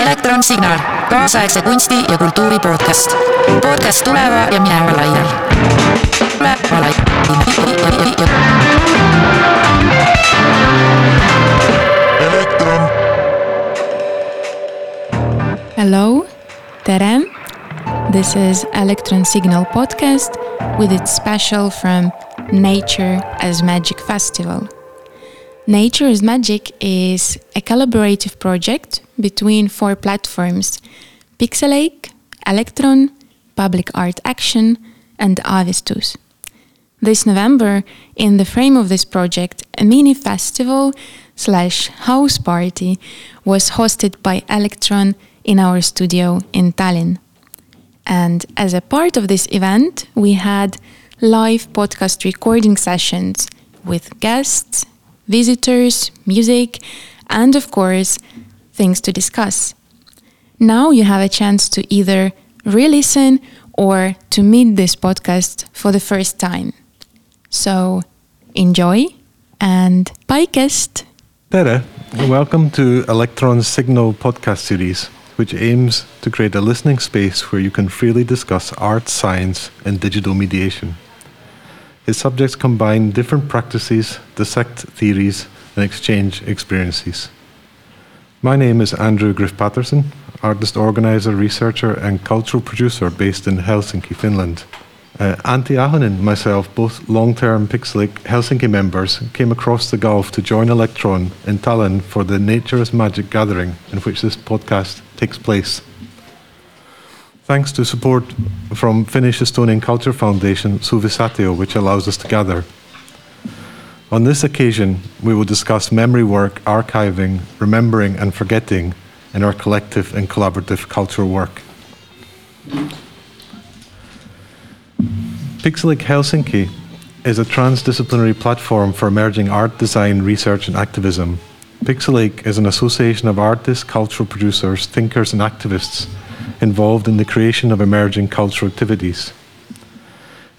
elektronsignaal, kaasaegse kunsti ja kultuuri podcast. podcast tuleva ja mineva lainel. tuleva lainel. elektron, Hello, tere. This is Electron Signal podcast with its special from Nature as Magic Festival. Nature as Magic is a collaborative project between four platforms Pixelache, Electron, Public Art Action, and Avistus. This November, in the frame of this project, a mini festival slash house party was hosted by Electron in our studio in Tallinn. And as a part of this event, we had live podcast recording sessions with guests, visitors, music, and of course, things to discuss. Now you have a chance to either re listen or to meet this podcast for the first time. So enjoy and bye, guest. Tere, welcome to Electron Signal podcast series, which aims to create a listening space where you can freely discuss art, science, and digital mediation. Its subjects combine different practices, dissect theories, and exchange experiences. My name is Andrew Gryf Paterson, artist, organizer, researcher, and cultural producer based in Helsinki, Finland. Uh, Antti Ahonen and myself, both long-term Pixelache Helsinki members, came across the Gulf to join Electron in Tallinn for the Nature as Magic gathering in which this podcast takes place. Thanks to support from Finnish Estonian Culture Foundation, Suvisatio, which allows us to gather. On this occasion, we will discuss memory work, archiving, remembering, and forgetting in our collective and collaborative cultural work. Pixelache Helsinki is a transdisciplinary platform for emerging art, design, research, and activism. Pixelache is an association of artists, cultural producers, thinkers, and activists involved in the creation of emerging cultural activities.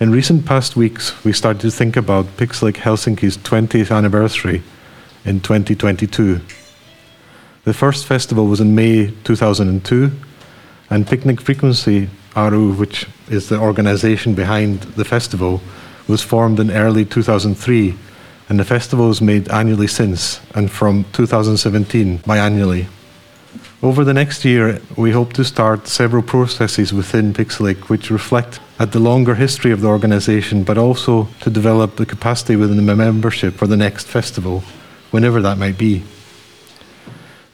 In recent past weeks, we started to think about Pixelache Helsinki's 20th anniversary in 2022. The first festival was in May 2002, and Piknik Frekvens ry, which is the organization behind the festival, was formed in early 2003, and the festival was made annually since, and from 2017 biannually. Over the next year, we hope to start several processes within Pixelache which reflect at the longer history of the organization, but also to develop the capacity within the membership for the next festival, whenever that might be.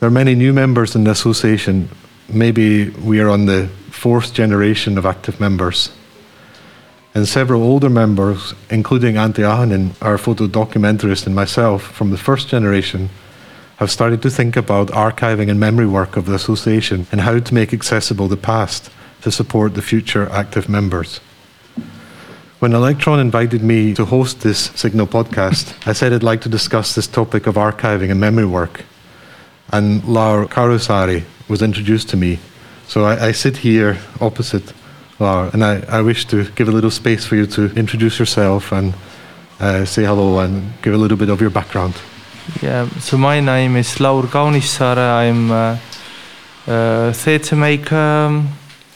There are many new members in the association. Maybe we are on the fourth generation of active members. And several older members, including Antti Ahonen, our photo documentarist, and myself from the first generation, have started to think about archiving and memory work of the association and how to make accessible the past to support the future active members. When Electron invited me to host this Signal podcast, I said I'd like to discuss this topic of archiving and memory work. And Laur Kaunissaare was introduced to me. So I, I sit here opposite Laur, and I, I wish to give a little space for you to introduce yourself and uh, say hello and give a little bit of your background. Yeah, so my name is Laur Kaunissaare. I'm a, a theatre maker,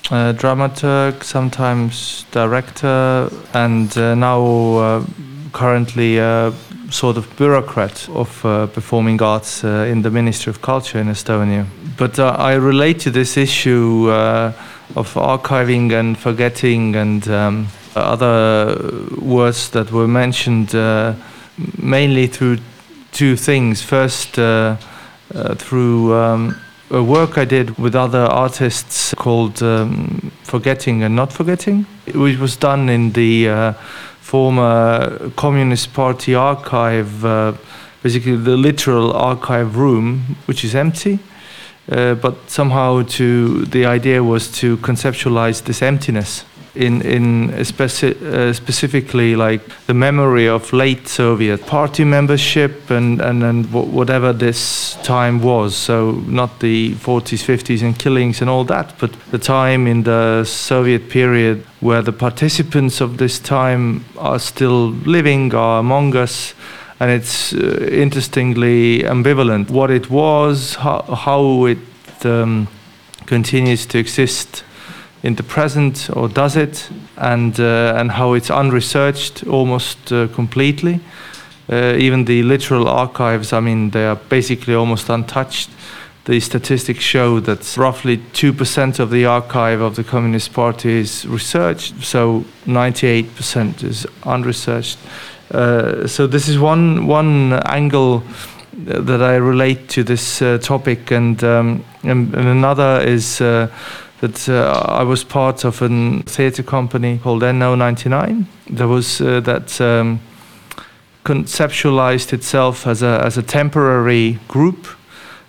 a dramaturg, sometimes director, and uh, now uh, currently a sort of bureaucrat of uh, performing arts uh, in the Ministry of Culture in Estonia. But uh, I relate to this issue uh, of archiving and forgetting and um, other words that were mentioned mainly through two things. First, uh, uh, through um, a work I did with other artists called um, Forgetting and Not Forgetting, which was done in the uh, former Communist Party archive, uh, basically the literal archive room, which is empty. Uh, but somehow to the idea was to conceptualize this emptiness in in speci- uh, specifically like the memory of late Soviet party membership and and and wh- whatever this time was. So not the 40s, 50s, and killings and all that, but the time in the Soviet period where the participants of this time are still living, are among us. And it's uh, interestingly ambivalent what it was, how, how it um, continues to exist in the present or does it, and uh, and how it's unresearched almost uh, completely. Uh, even the literal archives, I mean, they are basically almost untouched. The statistics show that roughly 2% of the archive of the Communist Party is researched, so 98% is unresearched. Uh, so this is one one angle that I relate to this uh, topic, and, um, and, and another is uh, that uh, I was part of a theatre company called NO99. There was uh, that um, conceptualized itself as a as a temporary group.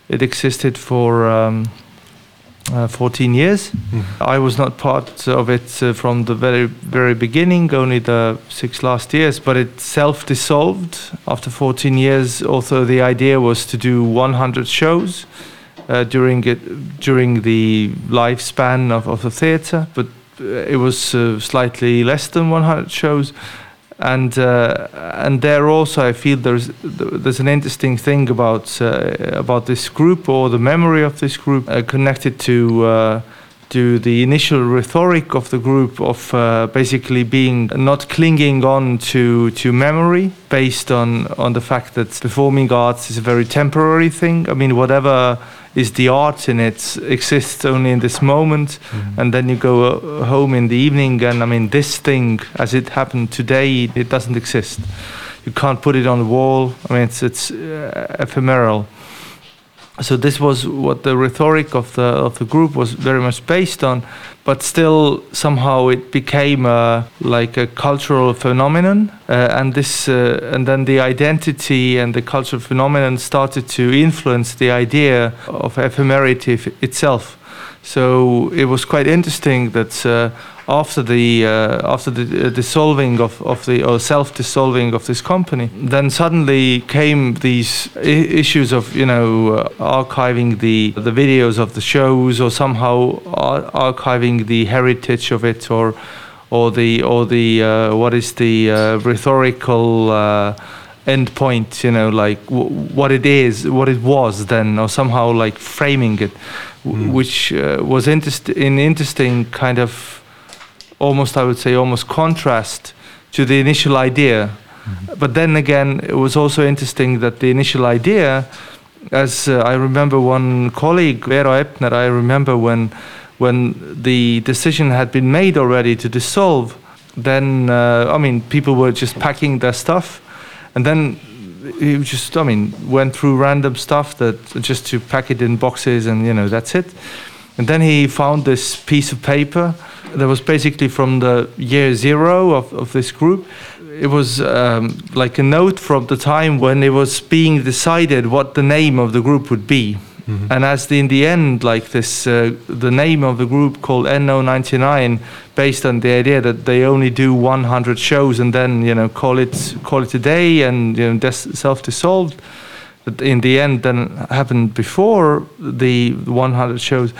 It existed for. Um, uh, 14 years. I was not part of it uh, from the very very beginning, only the six last years. But it self-dissolved after 14 years. Also, the idea was to do 100 shows uh, during it during the lifespan of, of the theatre, but uh, it was uh, slightly less than 100 shows. And uh, and there also, I feel there's there's an interesting thing about uh, about this group or the memory of this group uh, connected to to the initial rhetoric of the group of uh, basically being not clinging on to to memory based on on the fact that performing arts is a very temporary thing. I mean, whatever is the art in it exists only in this moment. And then you go uh, home in the evening and i mean this thing as it happened today it doesn't exist. You can't put it on the wall. I mean it's it's uh, ephemeral so this was what the rhetoric of the of the group was very much based on but still somehow it became a, like a cultural phenomenon uh, and this uh, and then the identity and the cultural phenomenon started to influence the idea of ephemerity itself. So it was quite interesting that uh, after the uh, after the uh, dissolving of, of the or self dissolving of this company, then suddenly came these I- issues of you know uh, archiving the the videos of the shows or somehow ar- archiving the heritage of it or or the or the uh, what is the uh, rhetorical uh, end point you know like w- what it is what it was then or somehow like framing it w- which uh, was interest- an interesting kind of almost I would say almost contrast to the initial idea. But then again, it was also interesting that the initial idea, as uh, I remember one colleague, Eero Epner, I remember when when the decision had been made already to dissolve, then uh, I mean people were just packing their stuff, and then he just I mean went through random stuff that just to pack it in boxes and you know that's it. And then he found this piece of paper that was basically from the year zero of, of this group. It was um, like a note from the time when it was being decided what the name of the group would be. And as the, in the end, like this, uh, the name of the group called NO99, based on the idea that they only do 100 shows and then you know call it call it a day and you know des- self-dissolved that in the end then happened before the 100 shows.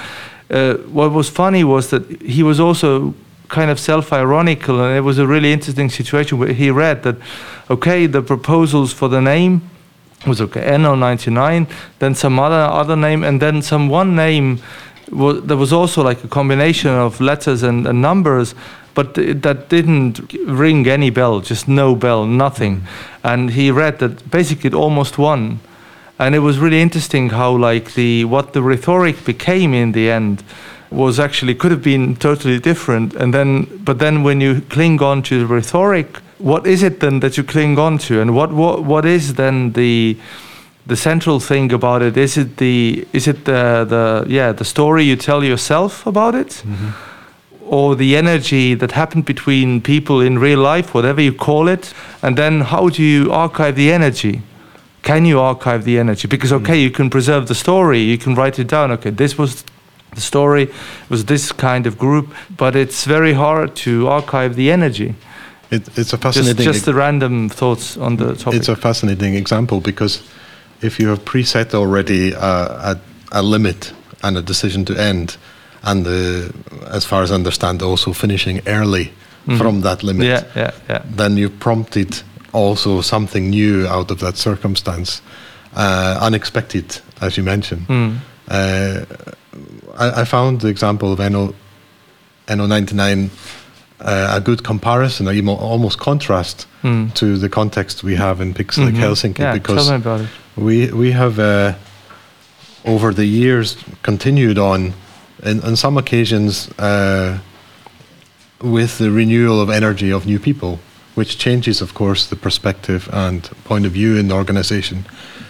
Uh, what was funny was that he was also kind of self-ironical, and it was a really interesting situation where he read that, okay, the proposals for the name was okay, NO99, then some other other name, and then some one name. Was, there was also like a combination of letters and, and numbers, but th- that didn't ring any bell, just no bell, nothing. And he read that basically it almost won and it was really interesting how like the what the rhetoric became in the end was actually could have been totally different. And then but then when you cling on to the rhetoric what is it then that you cling on to? And what what what is then the the central thing about it? Is it the is it the the yeah the story you tell yourself about it? Mm-hmm. Or the energy that happened between people in real life whatever you call it? And then how do you archive the energy can you archive the energy? Because okay you can preserve the story you can write it down. Okay this was the story was this kind of group but it's very hard to archive the energy. It, it's a just, fascinating. just the random thoughts on the topic. It's a fascinating example because if you have preset already uh, a, a limit and a decision to end, and the, as far as I understand, also finishing early from that limit, yeah yeah yeah. then you prompted also something new out of that circumstance, uh, unexpected, as you mentioned. Mm. Uh, I, I found the example of NO, NO99 uh, a good comparison, or even almost contrast Mm. to the context we have in Pixelache Mhm. Helsinki Yeah, because tell me about it. we we have uh, over the years continued on, in, on some occasions, uh, with the renewal of energy of new people, which changes, of course, the perspective and point of view in the organization.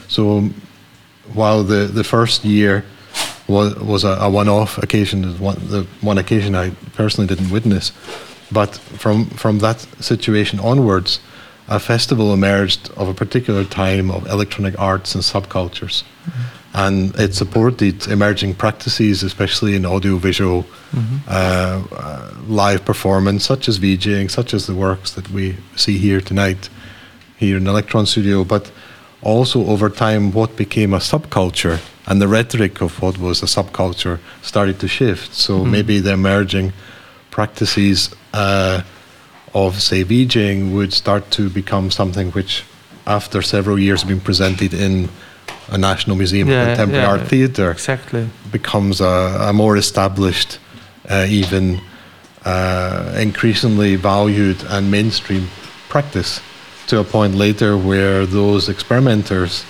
So, while the the first year was was a, a one-off occasion, one, the one occasion I personally didn't witness, but from from that situation onwards, a festival emerged of a particular time of electronic arts and subcultures. Mm-hmm. And it supported emerging practices, especially in audiovisual uh, uh, live performance, such as VJing, such as the works that we see here tonight, here in Electron Studio, but also over time, what became a subculture and the rhetoric of what was a subculture started to shift. So maybe the emerging practices uh, of, say, VJing would start to become something which, after several years, have been presented in a National Museum Yeah, of Contemporary yeah, Art Theatre Exactly. becomes a, a more established, uh, even uh, increasingly valued and mainstream practice to a point later where those experimenters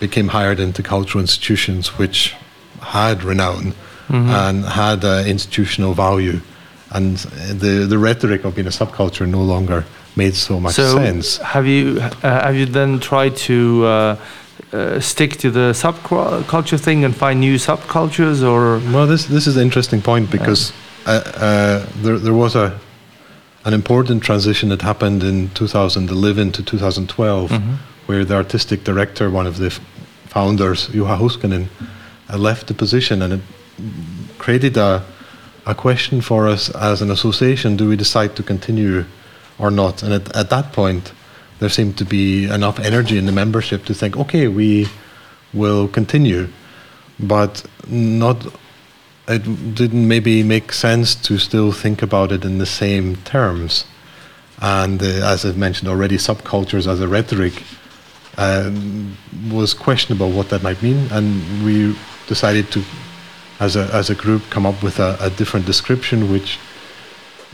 became hired into cultural institutions which had renown Mm-hmm. and had uh, institutional value. And the, the rhetoric of being a subculture no longer made so much so sense. have you uh, have you then tried to uh, stick to the subculture thing and find new subcultures, or? Well, this this is an interesting point because uh, uh, there there was a an important transition that happened in 2011 to 2012, where the artistic director, one of the f- founders, Juha Huuskonen, uh, left the position, and it created a a question for us as an association: Do we decide to continue or not? And at, at that point, there seemed to be enough energy in the membership to think, okay, we will continue, but not it didn't maybe make sense to still think about it in the same terms. And uh, as I've mentioned already, subcultures as a rhetoric um, was questionable what that might mean, and we decided to, as a as a group, come up with a, a different description, which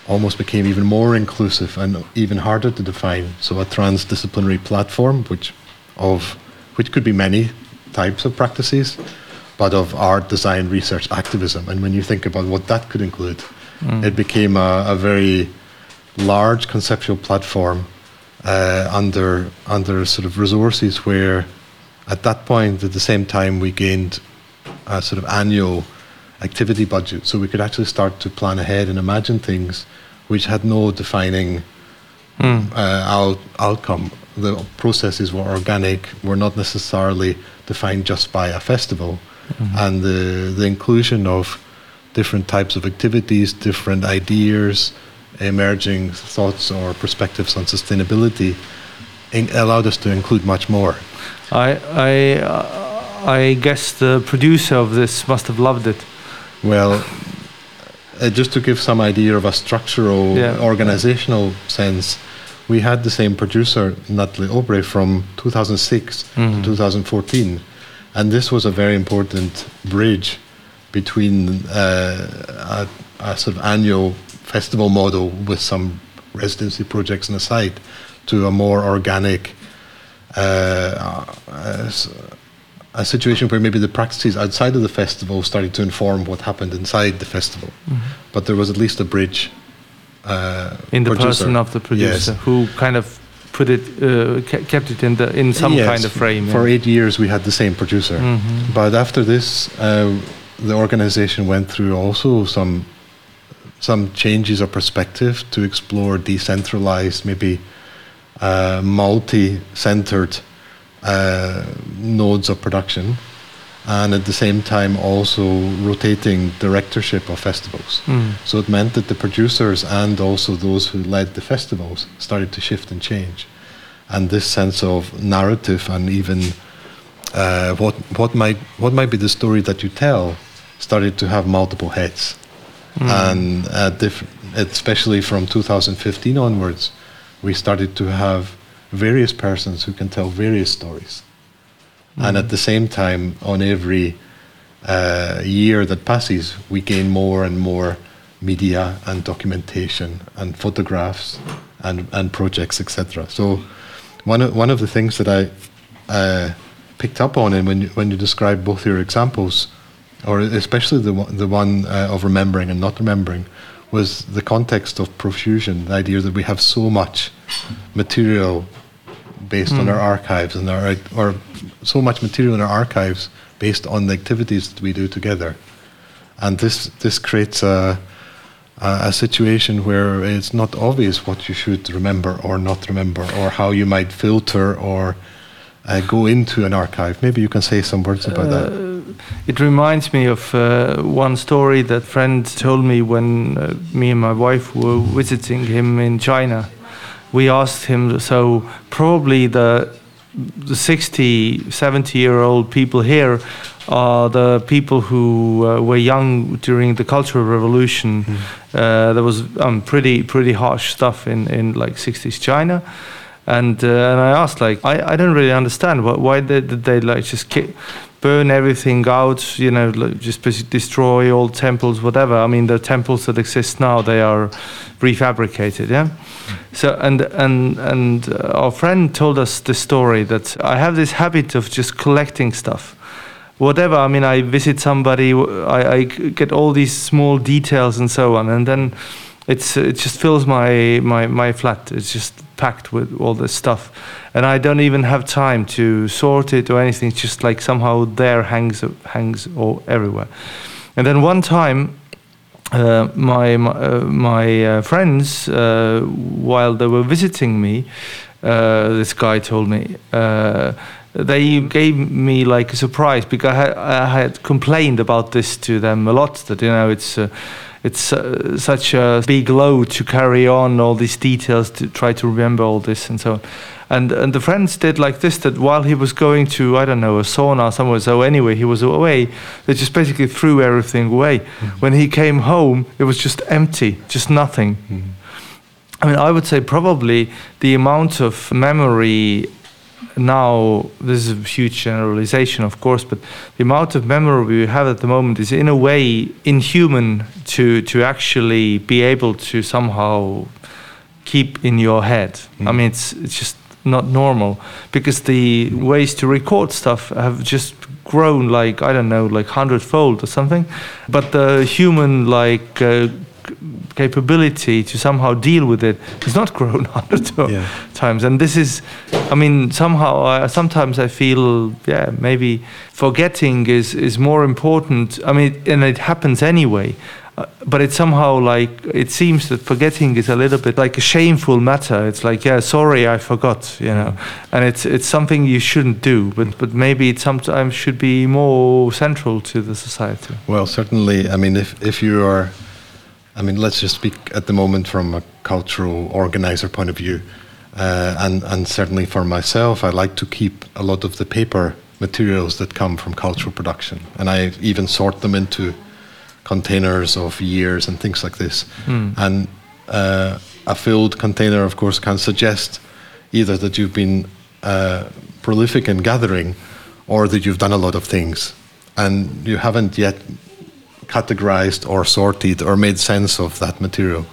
almost became even more inclusive and even harder to define. So a transdisciplinary platform, which of which could be many types of practices, but of art, design, research, activism. And when you think about what that could include, it became a, a very large conceptual platform uh, under under sort of resources where, at that point, at the same time, we gained a sort of annual activity budget, so we could actually start to plan ahead and imagine things which had no defining uh, out, outcome. The processes were organic, were not necessarily defined just by a festival, and the the inclusion of different types of activities, different ideas, emerging thoughts or perspectives on sustainability, in- allowed us to include much more. I I uh, I guess the producer of this must have loved it. Well, uh, just to give some idea of a structural, Yeah. organizational sense, we had the same producer, Nathalie Aubret, from 2006 Mhm. to 2014. And this was a very important bridge between uh, a, a sort of annual festival model with some residency projects on the side to a more organic uh, uh, a situation where maybe the practices outside of the festival started to inform what happened inside the festival. But there was at least a bridge. Uh, in the producer. person of the producer Yes. who kind of put it uh, kept it in the in some Yes, kind of frame For yeah. eight years, we had the same producer. Mhm. But after this, uh, the organization went through also some some changes of perspective to explore decentralized, maybe uh, multi-centered uh, nodes of production, and at the same time also rotating directorship of festivals. Mm. So it meant that the producers and also those who led the festivals started to shift and change. And this sense of narrative and even uh, what, what, might, what might be the story that you tell started to have multiple heads. And uh, diff- especially from 2015 onwards, we started to have various persons who can tell various stories. And at the same time, on every uh, year that passes, we gain more and more media and documentation and photographs and, and projects, etc. So, one of, one of the things that I uh, picked up on, and when you, when you describe both your examples, or especially the one, the one uh, of remembering and not remembering, was the context of profusion, the idea that we have so much material based on hmm. our archives and our or so much material in our archives based on the activities that we do together, and this this creates a a, a situation where it's not obvious what you should remember or not remember, or how you might filter or uh, go into an archive. Maybe you can say some words about that. It reminds me of uh, one story that friend told me when uh, me and my wife were visiting him in China. We asked him, so probably the the 60, 70 year old people here are the people who uh, were young during the Cultural Revolution. Uh, there was um, pretty pretty harsh stuff in, in like 60s China. And, uh, and I asked, like, I, I don't really understand why, why did, did they like just burn everything out, you know, just destroy all temples, whatever. I mean, the temples that exist now, they are refabricated, yeah. So and and and our friend told us the story that I have this habit of just collecting stuff. Whatever, I mean, I visit somebody, I get all these small details and so on, and then it's it just fills my my my flat. It's just packed with all this stuff, and I don't even have time to sort it or anything. It's just like somehow there hangs hangs all everywhere. And then one time, uh, my my, uh, my uh, friends, uh, while they were visiting me, uh, this guy told me uh, they gave me like a surprise because I had, I had complained about this to them a lot. That you know it's. Uh, it's uh, such a big load to carry on all these details to try to remember all this and so on. And and the friends did like this that while he was going to I don't know a sauna somewhere so anyway he was away they just basically threw everything away. When he came home it was just empty, just nothing. I mean I would say probably the amount of memory now this is a huge generalization of course but the amount of memory we have at the moment is in a way inhuman to to actually be able to somehow keep in your head. I mean it's it's just not normal because the ways to record stuff have just grown like i don't know like hundredfold or something. But the human like uh, capability to somehow deal with it has not grown of Yeah. times. And this is i mean somehow I, sometimes i feel yeah maybe forgetting is is more important. I mean and it happens anyway. Uh, but it's somehow like it seems that forgetting is a little bit like a shameful matter. It's like yeah sorry i forgot you know. And it's it's something you shouldn't do but but maybe it sometimes should be more central to the society. Well, certainly. I mean, if if you are, I mean, let's just speak at the moment from a cultural organizer point of view, uh, and and certainly for myself, I like to keep a lot of the paper materials that come from cultural production, and I even sort them into containers of years and things like this. And uh, a filled container, of course, can suggest either that you've been uh, prolific in gathering, or that you've done a lot of things, and you haven't yet categorized or sorted or made sense of that material.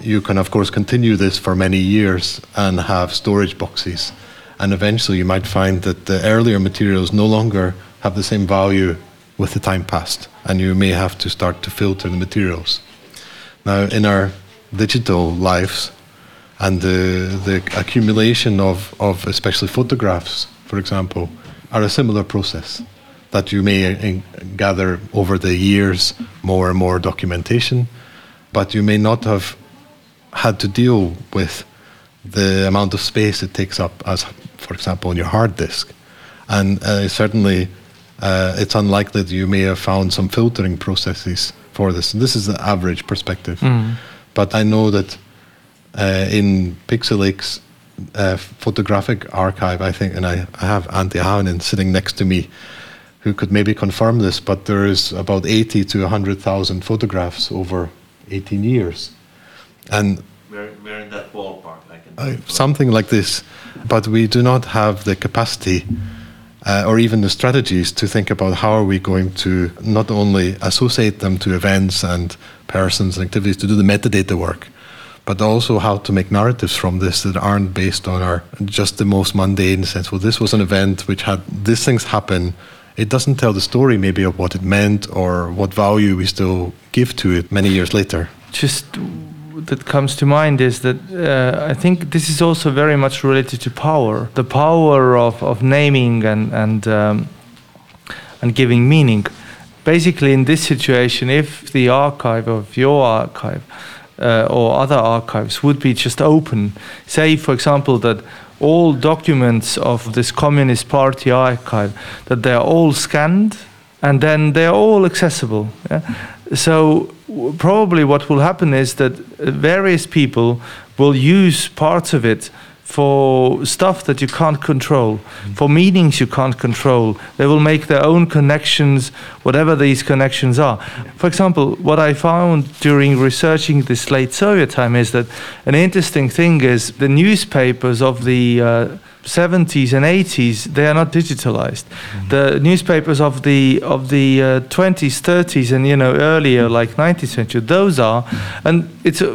You can, of course, continue this for many years and have storage boxes. And eventually, you might find that the earlier materials no longer have the same value with the time passed, and you may have to start to filter the materials. Now, in our digital lives and the, the accumulation of, of especially photographs, for example, are a similar process that you may uh, gather over the years more and more documentation, but you may not have had to deal with the amount of space it takes up, as for example, on your hard disk. And uh, certainly, uh, it's unlikely that you may have found some filtering processes for this. This is the average perspective. But I know that uh, in Pixelache's uh, photographic archive, I think, and I, I have Antti Ahonen sitting next to me, who could maybe confirm this, but there is about 80 to 100,000 photographs over 18 years. And We're, we're in that ballpark. I can. uh, something like this, but we do not have the capacity uh, or even the strategies to think about how are we going to not only associate them to events and persons and activities to do the metadata work, but also how to make narratives from this that aren't based on our just the most mundane sense. Well, this was an event which had these things happen. It doesn't tell the story maybe of what it meant or what value we still give to it many years later. Just that comes to mind is that uh, I think this is also very much related to power, the power of, of naming and and um, and giving meaning. Basically, in this situation, if the archive of your archive uh, or other archives would be just open, say, for example, that all documents of this Communist Party archive that they are all scanned and then they are all accessible. Yeah? So probably what will happen is that uh, various people will use parts of it for stuff that you can't control, for meanings you can't control. They will make their own connections, whatever these connections are. For example, what I found during researching this late Soviet time is that an interesting thing is the newspapers of the uh, 70s and 80s they are not digitalized. Mm-hmm. the newspapers of the of the uh, 20s 30s and you know earlier like 19th century those are and it's uh,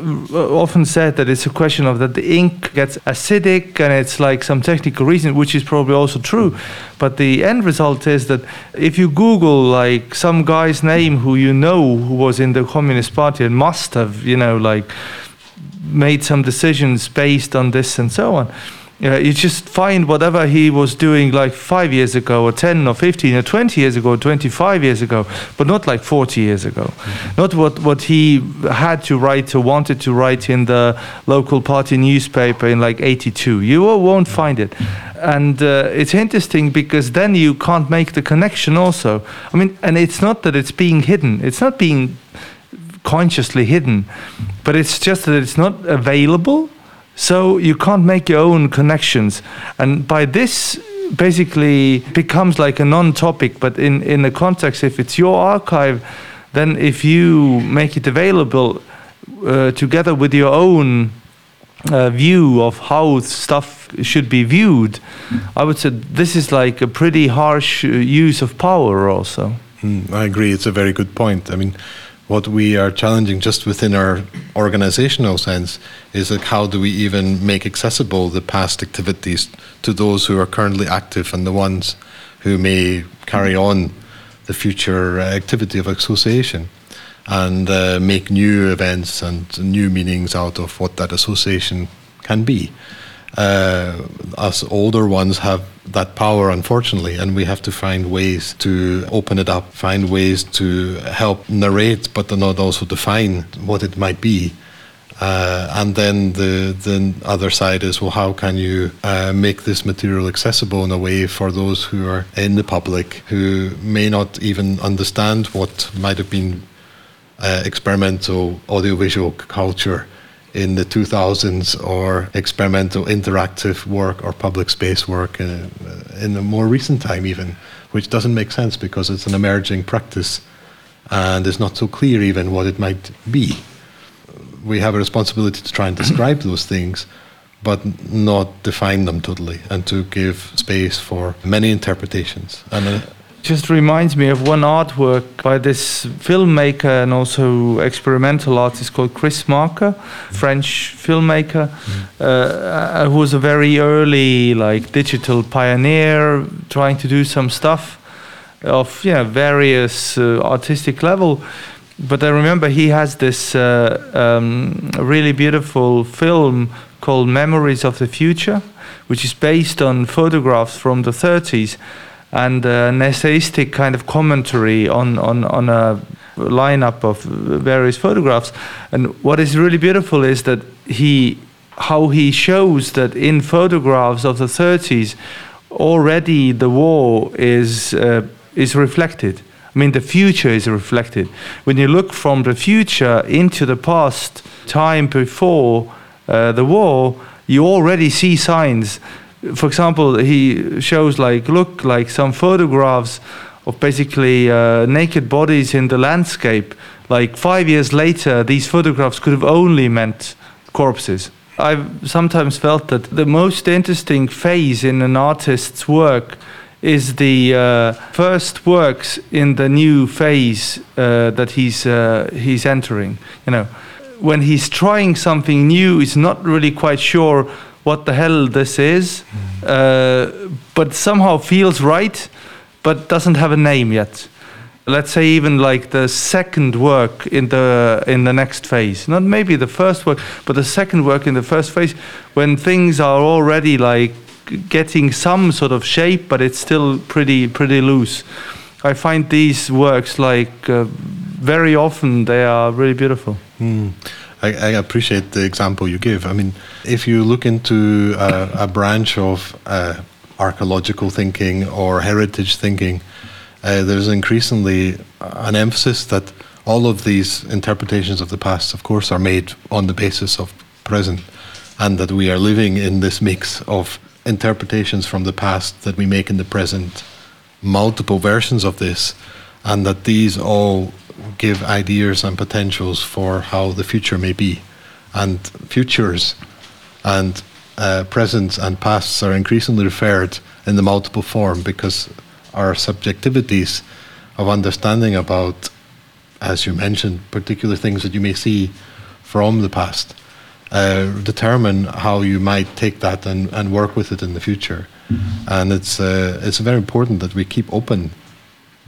often said that it's a question of that the ink gets acidic and it's like some technical reason which is probably also true. But the end result is that if you google like some guy's name who you know who was in the communist party and must have you know like made some decisions based on this and so on you know, you just find whatever he was doing like five years ago, or 10 or 15 or 20 years ago, or 25 years ago, but not like 40 years ago. Mm-hmm. Not what, what he had to write or wanted to write in the local party newspaper in like 82. You won't find it. And uh, it's interesting because then you can't make the connection also. I mean, and it's not that it's being hidden, it's not being consciously hidden, but it's just that it's not available so you can't make your own connections. And by this, basically becomes like a non-topic but in in the context if it's your archive then if you make it available uh, together with your own uh, view of how stuff should be viewed i would say this is like a pretty harsh uh, use of power also. Mm, i agree. It's a very good point. I mean what we are challenging just within our organizational sense is like how do we even make accessible the past activities to those who are currently active and the ones who may carry on the future activity of association and uh, make new events and new meanings out of what that association can be. Uh, us older ones have that power, unfortunately, and we have to find ways to open it up, find ways to help narrate, but not also define what it might be. Uh, and then the the other side is well, how can you uh, make this material accessible in a way for those who are in the public who may not even understand what might have been uh, experimental audiovisual culture in the 2000s or experimental interactive work or public space work in a, in a more recent time even which doesn't make sense because it's an emerging practice and it's not so clear even what it might be. We have a responsibility to try and describe those things but not define them totally and to give space for many interpretations and uh, just reminds me of one artwork by this filmmaker and also experimental artist called Chris Marker, French filmmaker, mm. uh, who was a very early like digital pioneer, trying to do some stuff of yeah various uh, artistic level. But I remember he has this uh, um, really beautiful film called Memories of the Future, which is based on photographs from the 30s and an essayistic kind of commentary on, on, on a lineup of various photographs. And what is really beautiful is that he, how he shows that in photographs of the 30s, already the war is, uh, is reflected. I mean, the future is reflected. When you look from the future into the past, time before uh, the war, you already see signs for example, he shows like look like some photographs of basically uh, naked bodies in the landscape. Like five years later, these photographs could have only meant corpses. I've sometimes felt that the most interesting phase in an artist's work is the uh, first works in the new phase uh, that he's uh, he's entering. You know, when he's trying something new, he's not really quite sure what the hell this is, uh, but somehow feels right, but doesn't have a name yet. Let's say even like the second work in the in the next phase, not maybe the first work, but the second work in the first phase, when things are already like getting some sort of shape, but it's still pretty pretty loose. I find these works like uh, very often they are really beautiful. Mm. I, I, appreciate the example you give. I mean, if you look into uh, a branch of uh, archaeological thinking or heritage thinking, uh, there's increasingly an emphasis that all of these interpretations of the past, of course, are made on the basis of present, and that we are living in this mix of interpretations from the past that we make in the present, multiple versions of this, and that these all give ideas and potentials for how the future may be. And futures and uh, presents and pasts are increasingly referred in the multiple form because our subjectivities of understanding about, as you mentioned, particular things that you may see from the past uh, determine how you might take that and, and work with it in the future. Mm-hmm. And it's, uh, it's very important that we keep open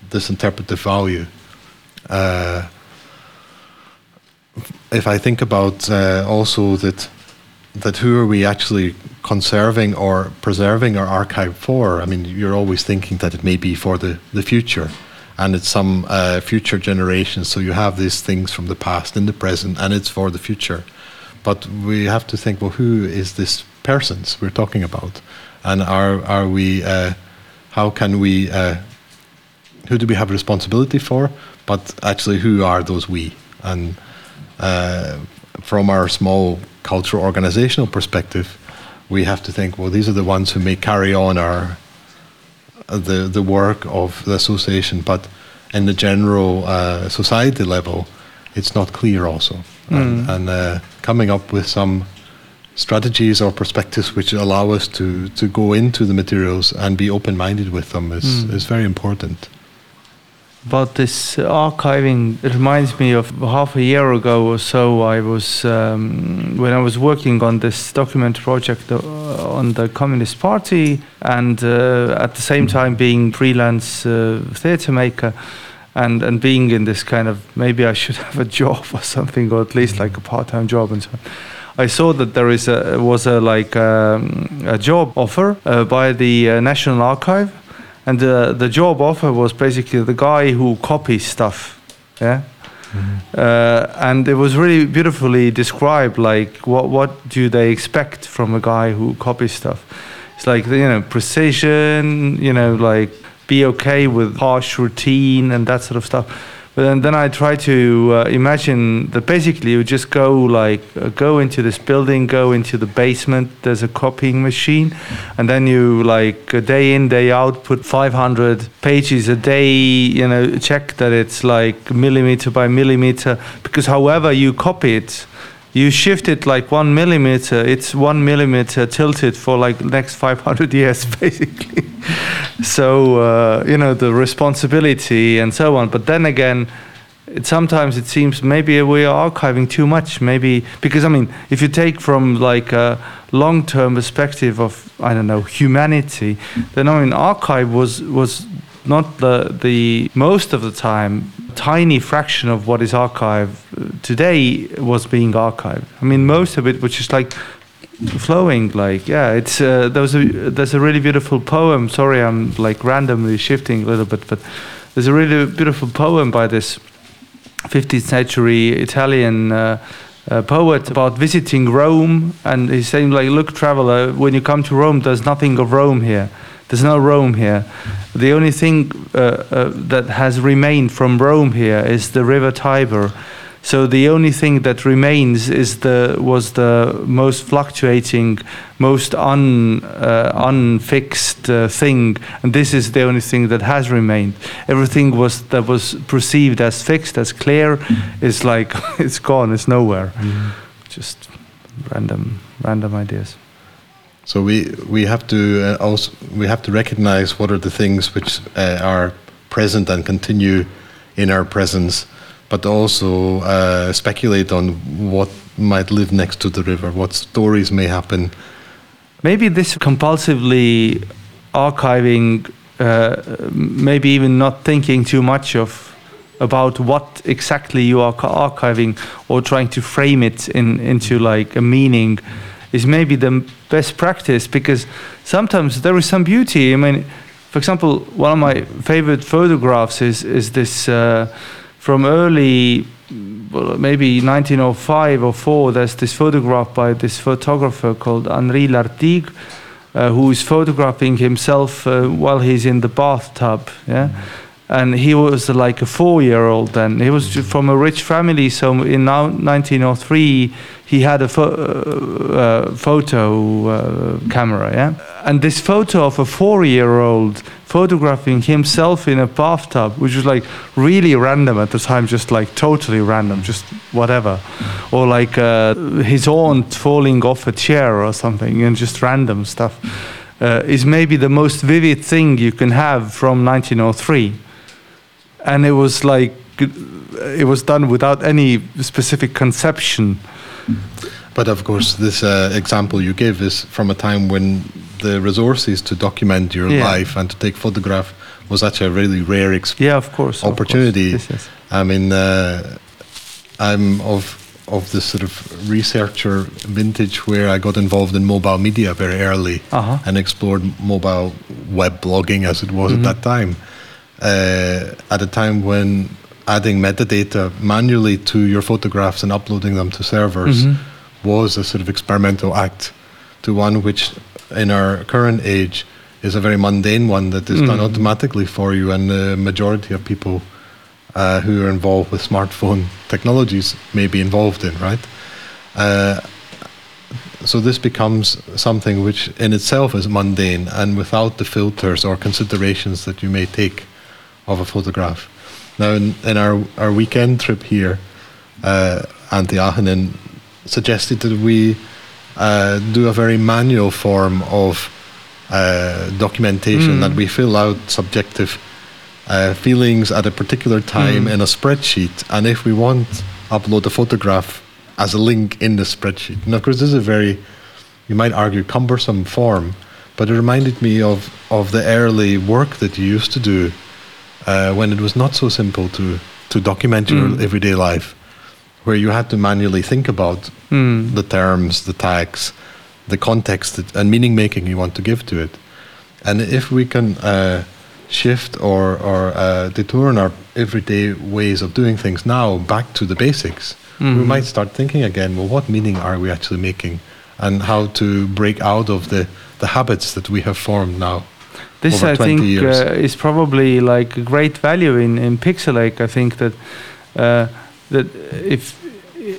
this interpretive value. Uh, if I think about uh, also that that who are we actually conserving or preserving our archive for? I mean, you're always thinking that it may be for the, the future and it's some uh, future generations. So you have these things from the past in the present and it's for the future. But we have to think, well, who is this persons we're talking about? And are, are we, uh, how can we, uh, who do we have responsibility for? But actually, who are those we? And uh, from our small cultural organizational perspective, we have to think, well, these are the ones who may carry on our uh, the the work of the association, but in the general uh, society level, it's not clear also. Mm. And, and uh, coming up with some strategies or perspectives which allow us to to go into the materials and be open minded with them is mm. is very important about this archiving it reminds me of half a year ago or so i was um, when i was working on this document project uh, on the communist party and uh, at the same time being freelance uh, theater maker and and being in this kind of maybe i should have a job or something or at least like a part-time job and so on. I saw that there is a was a like um, a job offer uh, by the uh, National Archive and the the job offer was basically the guy who copies stuff yeah? Mm-hmm. uh, and it was really beautifully described like what what do they expect from a guy who copies stuff? It's like you know precision you know like be okay with harsh routine and that sort of stuff but then, I try to uh, imagine that basically you just go like uh, go into this building, go into the basement. There's a copying machine, and then you like day in day out put 500 pages a day. You know, check that it's like millimeter by millimeter because however you copy it, you shift it like one millimeter, it's one millimeter tilted for like next 500 years, basically. So, uh, you know, the responsibility and so on. But then again, it, sometimes it seems maybe we are archiving too much. Maybe because I mean, if you take from like a long-term perspective of I don't know humanity, then I mean, archive was was not the the most of the time tiny fraction of what is archived today was being archived. I mean, most of it was just like flowing. Like, yeah, it's uh, there was a there's a really beautiful poem. Sorry, I'm like randomly shifting a little bit, but there's a really beautiful poem by this 15th century Italian. Uh, uh, poet about visiting Rome, and he's saying like, "Look, traveler, when you come to Rome, there's nothing of Rome here. There's no Rome here. The only thing uh, uh, that has remained from Rome here is the river Tiber. So the only thing that remains is the was the most fluctuating, most un, uh, unfixed uh, thing, and this is the only thing that has remained. Everything was that was perceived as fixed, as clear, is like it's gone. It's nowhere. Mm. Just random, random ideas. So we we have to uh, also we have to recognize what are the things which uh, are present and continue in our presence, but also uh, speculate on what might live next to the river, what stories may happen. Maybe this compulsively archiving, uh, maybe even not thinking too much of about what exactly you are archiving or trying to frame it in into like a meaning is maybe the best practice because sometimes there is some beauty. I mean, for example, one of my favorite photographs is is this uh, from early well, maybe 1905 or 4 there's this photograph by this photographer called Henri Lartigue uh, who is photographing himself uh, while he's in the bathtub yeah? And he was like a four-year-old then. He was from a rich family so in now 1903 he had a pho- uh, uh, photo uh, camera yeah? And this photo of a four-year-old photographing himself in a bathtub which was like really random at the time just like totally random just whatever. Or like uh, his aunt falling off a chair or something and just random stuff uh, is maybe the most vivid thing you can have from 1903 and it was like it was done without any specific conception But of course, this uh, example you give is from a time when the resources to document your Yeah. life and to take photograph was actually a really rare experience. yeah of course of course. opportunity. Yes, yes. I mean, uh, I'm of of this sort of researcher vintage where I got involved in mobile media very early Uh-huh. and explored mobile web blogging as it was Mm-hmm. at that time. Uh, at a time when adding metadata manually to your photographs and uploading them to servers Mhm. Was a sort of experimental act to one which in our current age is a very mundane one that is done Mm. automatically for you and the majority of people uh, who are involved with smartphone technologies may be involved in right uh, so this becomes something which in itself is mundane and without the filters or considerations that you may take of a photograph now in, in our, our weekend trip here uh, Antti Ahonen suggested that we uh, do a very manual form of uh, documentation Mm. that we fill out subjective uh, feelings at a particular time Mm. in a spreadsheet, and if we want, upload a photograph as a link in the spreadsheet. And of course, this is a very, you might argue, cumbersome form, but it reminded me of of the early work that you used to do uh, when it was not so simple to to document your Mm. everyday life, where you had to manually think about Mm. the terms, the tags, the context that, and meaning making you want to give to it. And if we can uh, shift or, or uh, detour our everyday ways of doing things now back to the basics, we Mhm. might start thinking again, well, what meaning are we actually making? And how to break out of the, the habits that we have formed now. This over I 20 think years. uh, is probably like a great value in in Pixelache. I think that uh, that if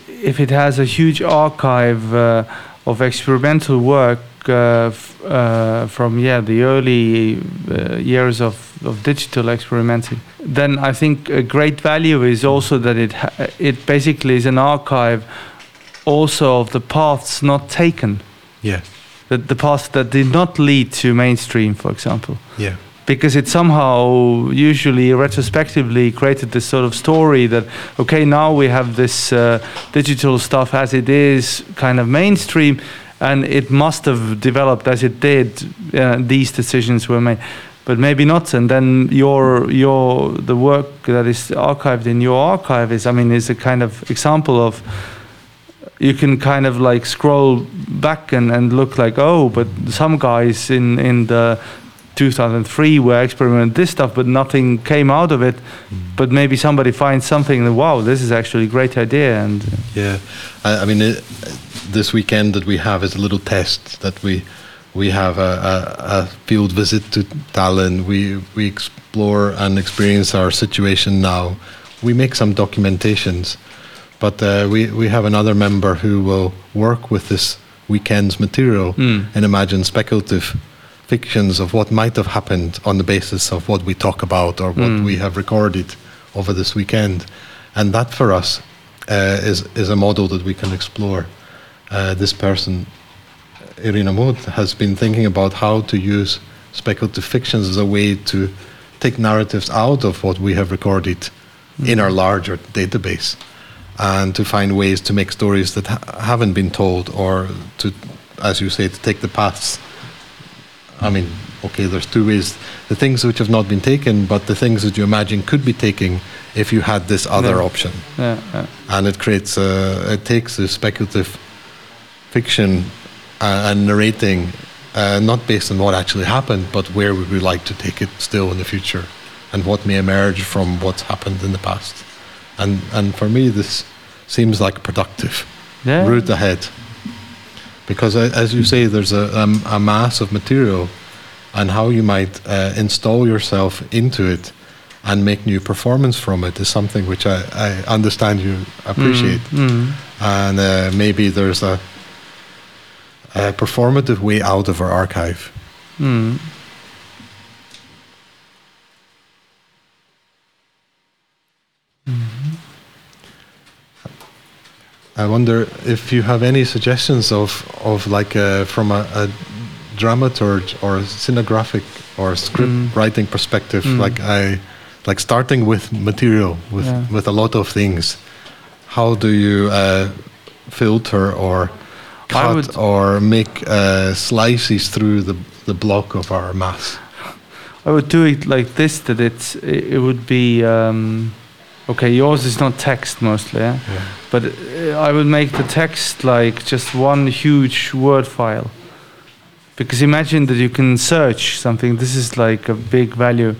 if it has a huge archive uh, of experimental work uh, uh, from yeah the early uh, years of, of digital experimenting, then I think a great value is also that it ha- it basically is an archive also of the paths not taken, Yeah, the, the paths that did not lead to mainstream, for example. Yeah, because it somehow usually retrospectively created this sort of story that okay now we have this uh, digital stuff as it is kind of mainstream and it must have developed as it did uh, these decisions were made. But maybe not and then your your the work that is archived in your archive is i mean is a kind of example of you can kind of like scroll back and, and look like oh but some guys in in the 2003 were experimenting this stuff but nothing came out of it but maybe somebody finds something that wow this is actually a great idea and yeah. I, I mean, it, this weekend that we have is a little test that we we have a, a, a field visit to Tallinn. We we explore and experience our situation now. We make some documentations, but uh, we we have another member who will work with this weekend's material Mm. and imagine speculative fictions of what might have happened on the basis of what we talk about or what Mm. we have recorded over this weekend, and that for us uh, is is a model that we can explore. Uh, this person Irina Mood has been thinking about how to use speculative fictions as a way to take narratives out of what we have recorded mm. in our larger database and to find ways to make stories that ha haven't been told or to, as you say, to take the paths. I mean, okay, there's two ways the things which have not been taken, but the things that you imagine could be taken if you had this other yeah. option. Yeah, yeah. And it creates, a, it takes a speculative fiction uh, and narrating, uh, not based on what actually happened, but where would we like to take it still in the future, and what may emerge from what's happened in the past. And and for me, this seems like a productive yeah. route ahead, because uh, as you say, there's a, a, a mass of material and how you might uh, install yourself into it and make new performance from it is something which I, I understand you appreciate. Mm, mm. And uh, maybe there's a, a, performative way out of our archive. Mm. I wonder if you have any suggestions of, of like uh, from a, a dramaturg or scenographic or script mm. writing perspective, mm. like I like starting with material with yeah. with a lot of things. How do you uh, filter or cut or make uh, slices through the the block of our mass? I would do it like this: that it's it would be. Um, okay, yours is not text mostly, yeah? yeah. but uh, I would make the text like just one huge word file because imagine that you can search something. This is like a big value.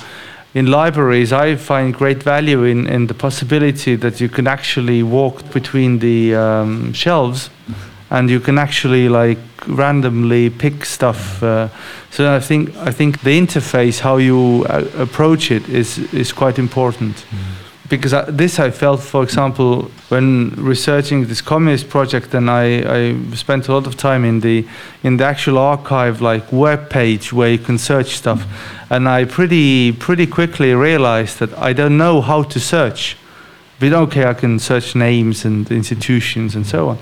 In libraries, I find great value in, in the possibility that you can actually walk between the um, shelves and you can actually like randomly pick stuff. Uh, so I think I think the interface, how you uh, approach it, is is quite important. Mm because I, this I felt, for example, when researching this communist project, and I, I spent a lot of time in the in the actual archive, like web page where you can search stuff, and I pretty pretty quickly realized that I don't know how to search. But okay, I can search names and institutions and so on,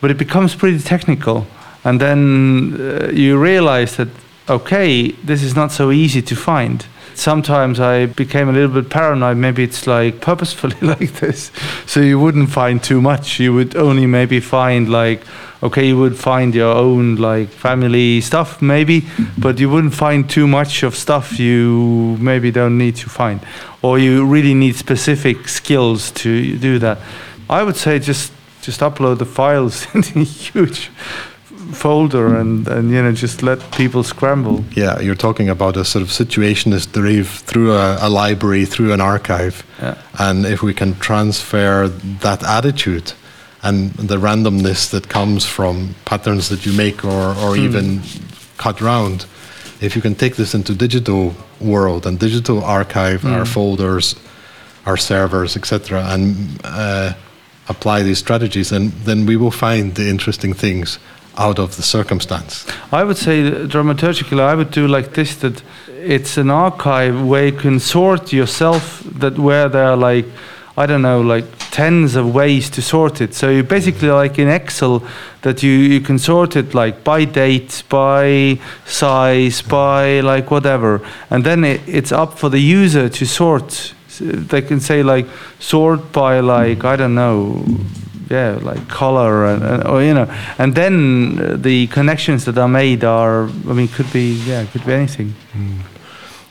but it becomes pretty technical, and then uh, you realize that okay, this is not so easy to find sometimes I became a little bit paranoid. Maybe it's like purposefully like this. So you wouldn't find too much. You would only maybe find like, okay, you would find your own like family stuff maybe, but you wouldn't find too much of stuff you maybe don't need to find. Or you really need specific skills to do that. I would say just just upload the files in huge folder and, and you know just let people scramble. Yeah, you're talking about a sort of situationist derive through a, a library, through an archive, yeah. and if we can transfer that attitude and the randomness that comes from patterns that you make or, or hmm. even cut round, if you can take this into digital world and digital archive mm. our folders, our servers, etc., and uh, apply these strategies, and then we will find the interesting things out of the circumstance? I would say uh, dramaturgically, I would do like this: that it's an archive where you can sort yourself. That where there are like I don't know, like tens of ways to sort it. So you basically like in Excel that you, you can sort it like by date, by size, by like whatever. And then it, it's up for the user to sort. They can say like sort by like, I don't know, yeah, like color and, and, or you know, and then the connections that are made are, I mean, could be yeah, could be anything. Mm.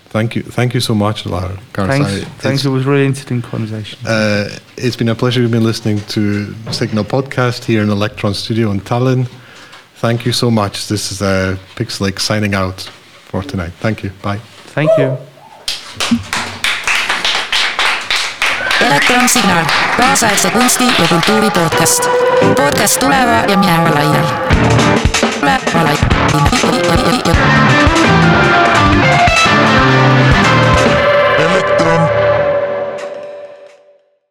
Thank you, thank you so much, Laur. Thanks, thanks. It was really interesting conversation. Uh, it's been a pleasure. You've been listening to Signal podcast here in Electron Studio in Tallinn. Thank you so much. This is uh, Pixelache signing out for tonight. Thank you. Bye. Thank you. Elektronsignaal, kaasaegse kunsti ja kultuuri podcast. podcast tuleva ja mineva laiali.